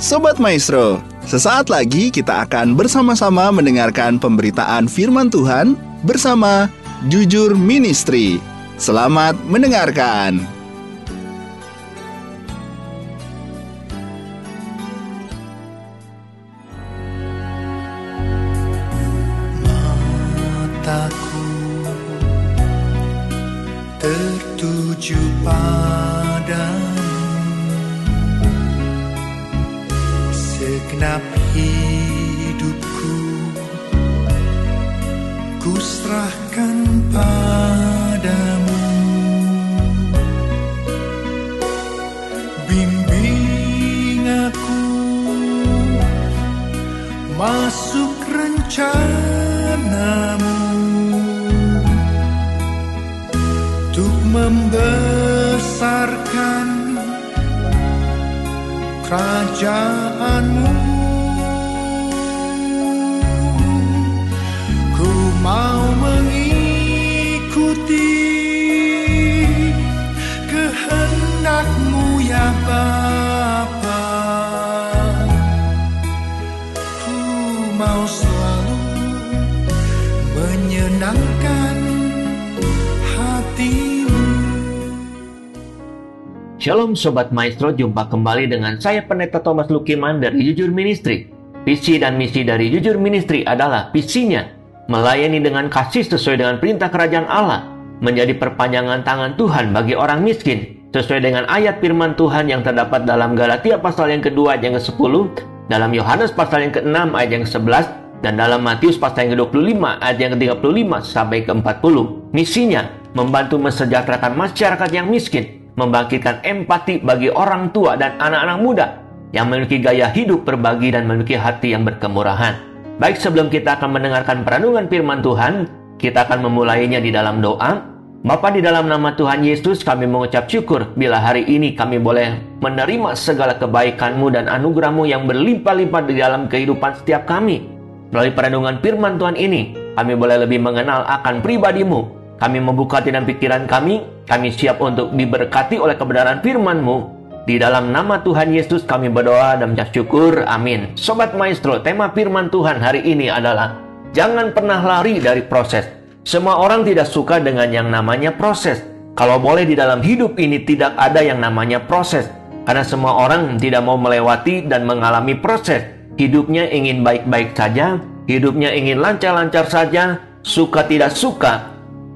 Sobat Maestro, sesaat lagi kita akan bersama-sama mendengarkan pemberitaan firman Tuhan bersama Jujur Ministry. Selamat mendengarkan. Mataku tertuju padamu Segenap hidupku Ku serahkan padamu kerajaanmu. Ku mau mengikuti kehendakmu ya Bapa. Ku mau selalu menyenangkan Shalom Sobat Maestro, jumpa kembali dengan saya Pendeta Thomas Lukiman dari Jujur Ministry. Visi dan misi dari Jujur Ministry adalah visinya melayani dengan kasih sesuai dengan perintah kerajaan Allah, menjadi perpanjangan tangan Tuhan bagi orang miskin, sesuai dengan ayat firman Tuhan yang terdapat dalam Galatia pasal yang kedua ayat yang ke-10, dalam Yohanes pasal yang ke-6 ayat yang ke-11, dan dalam Matius pasal yang ke-25 ayat yang ke-35 sampai ke-40. Misinya membantu mensejahterakan masyarakat yang miskin, membangkitkan empati bagi orang tua dan anak-anak muda yang memiliki gaya hidup berbagi dan memiliki hati yang berkemurahan. Baik sebelum kita akan mendengarkan perenungan firman Tuhan, kita akan memulainya di dalam doa. Bapa di dalam nama Tuhan Yesus kami mengucap syukur bila hari ini kami boleh menerima segala kebaikan-Mu dan anugerah-Mu yang berlimpah-limpah di dalam kehidupan setiap kami. Melalui perenungan firman Tuhan ini, kami boleh lebih mengenal akan pribadi-Mu, kami membuka hati dan pikiran kami, kami siap untuk diberkati oleh kebenaran firman-Mu. Di dalam nama Tuhan Yesus kami berdoa dan mengucap syukur. Amin. Sobat Maestro, tema firman Tuhan hari ini adalah Jangan pernah lari dari proses. Semua orang tidak suka dengan yang namanya proses. Kalau boleh di dalam hidup ini tidak ada yang namanya proses. Karena semua orang tidak mau melewati dan mengalami proses. Hidupnya ingin baik-baik saja, hidupnya ingin lancar-lancar saja, suka tidak suka,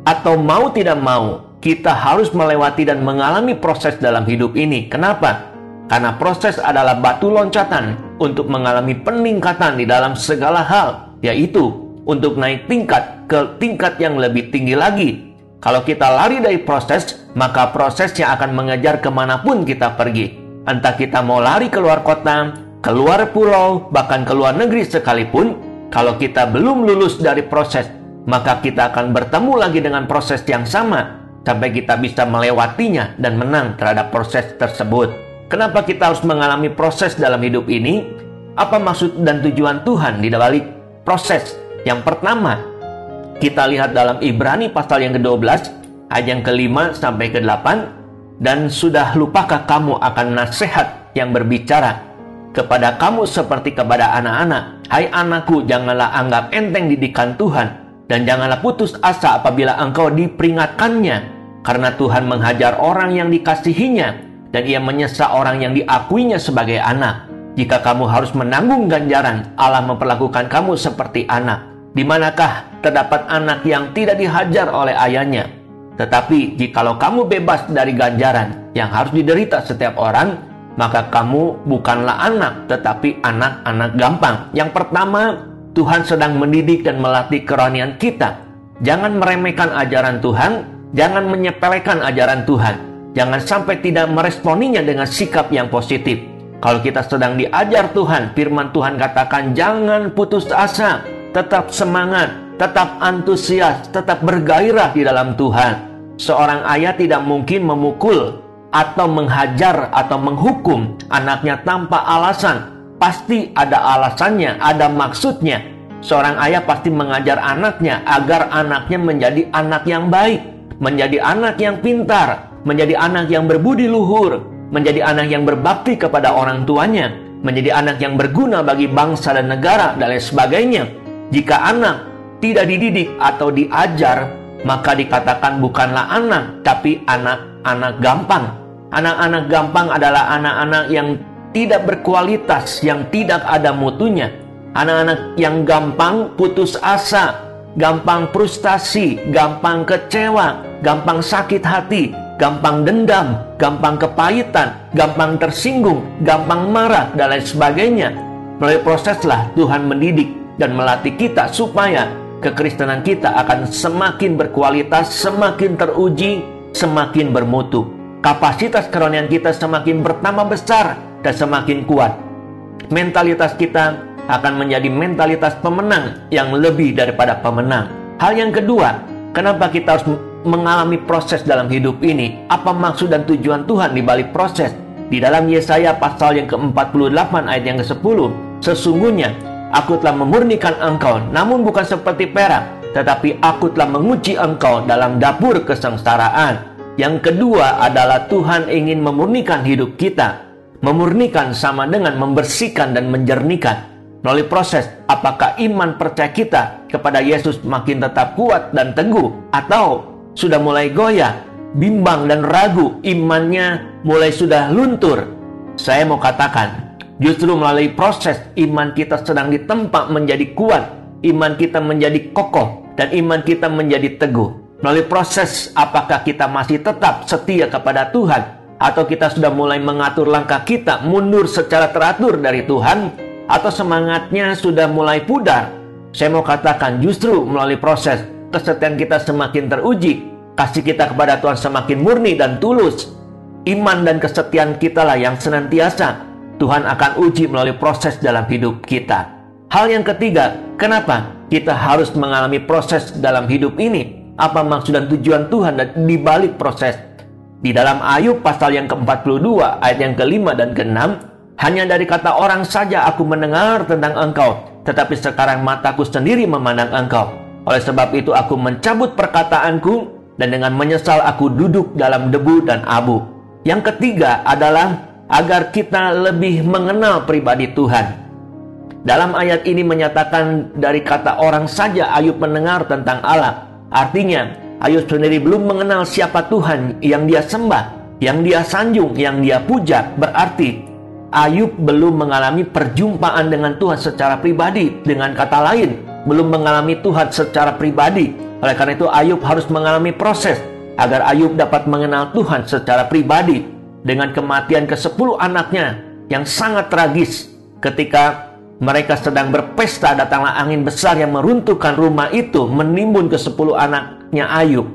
atau mau tidak mau, kita harus melewati dan mengalami proses dalam hidup ini. Kenapa? Karena proses adalah batu loncatan untuk mengalami peningkatan di dalam segala hal, yaitu untuk naik tingkat ke tingkat yang lebih tinggi lagi. Kalau kita lari dari proses, maka prosesnya akan mengejar ke mana pun kita pergi. Entah kita mau lari keluar kota, keluar pulau, bahkan keluar negeri sekalipun, kalau kita belum lulus dari proses, maka kita akan bertemu lagi dengan proses yang sama sampai kita bisa melewatinya dan menang terhadap proses tersebut. Kenapa kita harus mengalami proses dalam hidup ini? Apa maksud dan tujuan Tuhan di balik proses? Yang pertama, kita lihat dalam Ibrani pasal yang ke-12 ayat yang ke-5 sampai ke-8 dan sudah lupakah kamu akan nasihat yang berbicara kepada kamu seperti kepada anak-anak. Hai anakku, janganlah anggap enteng didikan Tuhan dan janganlah putus asa apabila engkau diperingatkannya, karena Tuhan menghajar orang yang dikasihinya, dan ia menyesa orang yang diakuinya sebagai anak. Jika kamu harus menanggung ganjaran, Allah memperlakukan kamu seperti anak. Di manakah terdapat anak yang tidak dihajar oleh ayahnya? Tetapi jikalau kamu bebas dari ganjaran yang harus diderita setiap orang, maka kamu bukanlah anak, tetapi anak-anak gampang. Yang pertama, Tuhan sedang mendidik dan melatih kerohanian kita. Jangan meremehkan ajaran Tuhan, jangan menyepelekan ajaran Tuhan. Jangan sampai tidak meresponinya dengan sikap yang positif. Kalau kita sedang diajar Tuhan, firman Tuhan katakan jangan putus asa, tetap semangat, tetap antusias, tetap bergairah di dalam Tuhan. Seorang ayah tidak mungkin memukul atau menghajar atau menghukum anaknya tanpa alasan pasti ada alasannya, ada maksudnya. Seorang ayah pasti mengajar anaknya agar anaknya menjadi anak yang baik, menjadi anak yang pintar, menjadi anak yang berbudi luhur, menjadi anak yang berbakti kepada orang tuanya. menjadi anak yang berguna bagi bangsa dan negara dan lain sebagainya. Jika anak tidak dididik atau diajar, maka dikatakan bukanlah anak, tapi anak-anak gampang. Anak-anak gampang adalah anak-anak yang tidak berkualitas, yang tidak ada mutunya. Anak-anak yang gampang putus asa, gampang frustasi, gampang kecewa, gampang sakit hati, gampang dendam, gampang kepahitan, gampang tersinggung, gampang marah, dan lain sebagainya. Melalui proseslah Tuhan mendidik dan melatih kita supaya kekristenan kita akan semakin berkualitas, semakin teruji, semakin bermutu. Kapasitas kerohanian kita semakin bertambah besar dan semakin kuat. Mentalitas kita akan menjadi mentalitas pemenang yang lebih daripada pemenang. Hal yang kedua, kenapa kita harus mengalami proses dalam hidup ini. Apa maksud dan tujuan Tuhan di balik proses? Di dalam Yesaya pasal yang ke-48 ayat yang ke-10, sesungguhnya aku telah memurnikan engkau, namun bukan seperti perak, tetapi aku telah menguji engkau dalam dapur kesengsaraan. Yang kedua adalah Tuhan ingin memurnikan hidup kita. Memurnikan sama dengan membersihkan dan menjernihkan. Melalui proses, apakah iman percaya kita kepada Yesus makin tetap kuat dan teguh atau sudah mulai goyah, bimbang dan ragu, imannya mulai sudah luntur. Saya mau katakan, justru melalui proses iman kita sedang ditempa menjadi kuat, iman kita menjadi kokoh, dan iman kita menjadi teguh. Melalui proses apakah kita masih tetap setia kepada Tuhan atau kita sudah mulai mengatur langkah kita mundur secara teratur dari Tuhan atau semangatnya sudah mulai pudar. Saya mau katakan justru melalui proses kesetiaan kita semakin teruji, kasih kita kepada Tuhan semakin murni dan tulus. Iman dan kesetiaan kita lah yang senantiasa Tuhan akan uji melalui proses dalam hidup kita. Hal yang ketiga, kenapa kita harus mengalami proses dalam hidup ini? Apa maksud dan tujuan Tuhan di balik proses? Di dalam Ayub pasal yang ke-42 ayat yang kelima dan keenam, hanya dari kata orang saja aku mendengar tentang engkau, tetapi sekarang mataku sendiri memandang engkau. Oleh sebab itu aku mencabut perkataanku dan dengan menyesal aku duduk dalam debu dan abu. Yang ketiga adalah agar kita lebih mengenal pribadi Tuhan. Dalam ayat ini menyatakan dari kata orang saja Ayub mendengar tentang Allah. Artinya, Ayub sendiri belum mengenal siapa Tuhan yang dia sembah, yang dia sanjung, yang dia puja. Berarti Ayub belum mengalami perjumpaan dengan Tuhan secara pribadi. Dengan kata lain, belum mengalami Tuhan secara pribadi. Oleh karena itu Ayub harus mengalami proses agar Ayub dapat mengenal Tuhan secara pribadi dengan kematian ke-10 anaknya yang sangat tragis ketika mereka sedang berpesta datanglah angin besar yang meruntuhkan rumah itu menimbun ke-10 anaknya Ayub.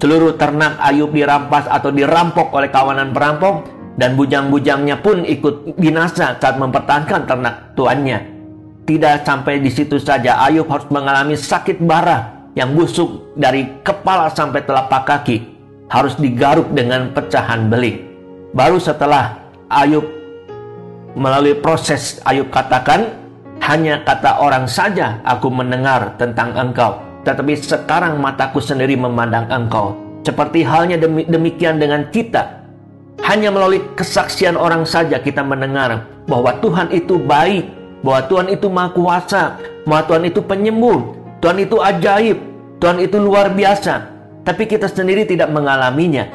Seluruh ternak Ayub dirampas atau dirampok oleh kawanan perampok dan bujang-bujangnya pun ikut binasa saat mempertahankan ternak tuannya. Tidak sampai di situ saja, Ayub harus mengalami sakit bara yang busuk dari kepala sampai telapak kaki, harus digaruk dengan pecahan beling. Baru setelah Ayub melalui proses Ayub katakan, hanya kata orang saja aku mendengar tentang engkau, tetapi sekarang mataku sendiri memandang engkau. Seperti halnya demikian dengan kita, hanya melalui kesaksian orang saja kita mendengar bahwa Tuhan itu baik, bahwa Tuhan itu maha kuasa, bahwa Tuhan itu penyembuh, Tuhan itu ajaib, Tuhan itu luar biasa. Tapi kita sendiri tidak mengalaminya.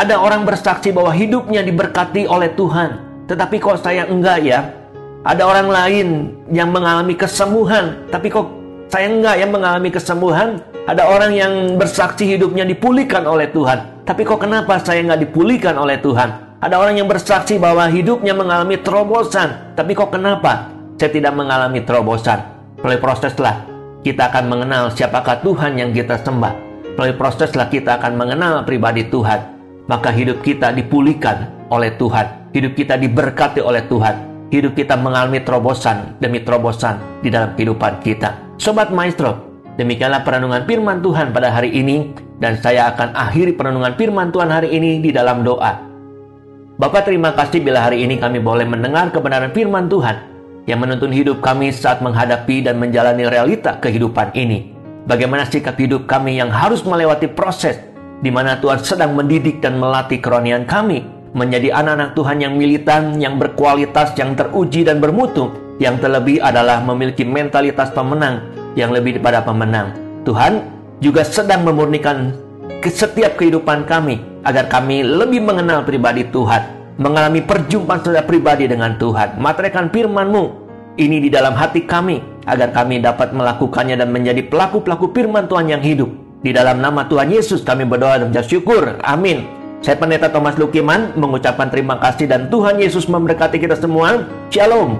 Ada orang bersaksi bahwa hidupnya diberkati oleh Tuhan, tetapi kok saya enggak ya? Ada orang lain yang mengalami kesembuhan, tapi kok saya enggak ya mengalami kesembuhan? Ada orang yang bersaksi hidupnya dipulihkan oleh Tuhan, tapi kok kenapa saya enggak dipulihkan oleh Tuhan? Ada orang yang bersaksi bahwa hidupnya mengalami terobosan, tapi kok kenapa saya tidak mengalami terobosan? Melalui proseslah kita akan mengenal siapakah Tuhan yang kita sembah. Melalui proseslah kita akan mengenal pribadi Tuhan. Maka hidup kita dipulihkan oleh Tuhan. Hidup kita diberkati oleh Tuhan. Hidup kita mengalami terobosan demi terobosan di dalam kehidupan kita. Sobat Maestro, demikianlah perenungan firman Tuhan pada hari ini. Dan saya akan akhiri perenungan firman Tuhan hari ini di dalam doa. Bapak terima kasih bila hari ini kami boleh mendengar kebenaran firman Tuhan yang menuntun hidup kami saat menghadapi dan menjalani realita kehidupan ini. Bagaimana sikap hidup kami yang harus melewati proses di mana Tuhan sedang mendidik dan melatih kerohanian kami menjadi anak-anak Tuhan yang militan, yang berkualitas, yang teruji dan bermutu. Yang terlebih adalah memiliki mentalitas pemenang yang lebih daripada pemenang. Tuhan juga sedang memurnikan ke setiap kehidupan kami agar kami lebih mengenal pribadi Tuhan, mengalami perjumpaan secara pribadi dengan Tuhan. Materaikan firman-Mu ini di dalam hati kami agar kami dapat melakukannya dan menjadi pelaku-pelaku firman Tuhan yang hidup. Di dalam nama Tuhan Yesus kami berdoa dan mengucap syukur. Amin. Saya Pendeta Thomas Lukiman mengucapkan terima kasih dan Tuhan Yesus memberkati kita semua. Shalom.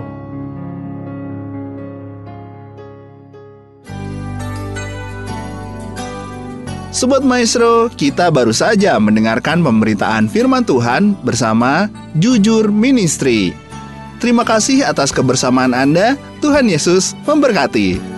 Sobat Maestro, kita baru saja mendengarkan pemberitaan firman Tuhan bersama Jujur Ministry. Terima kasih atas kebersamaan Anda. Tuhan Yesus memberkati.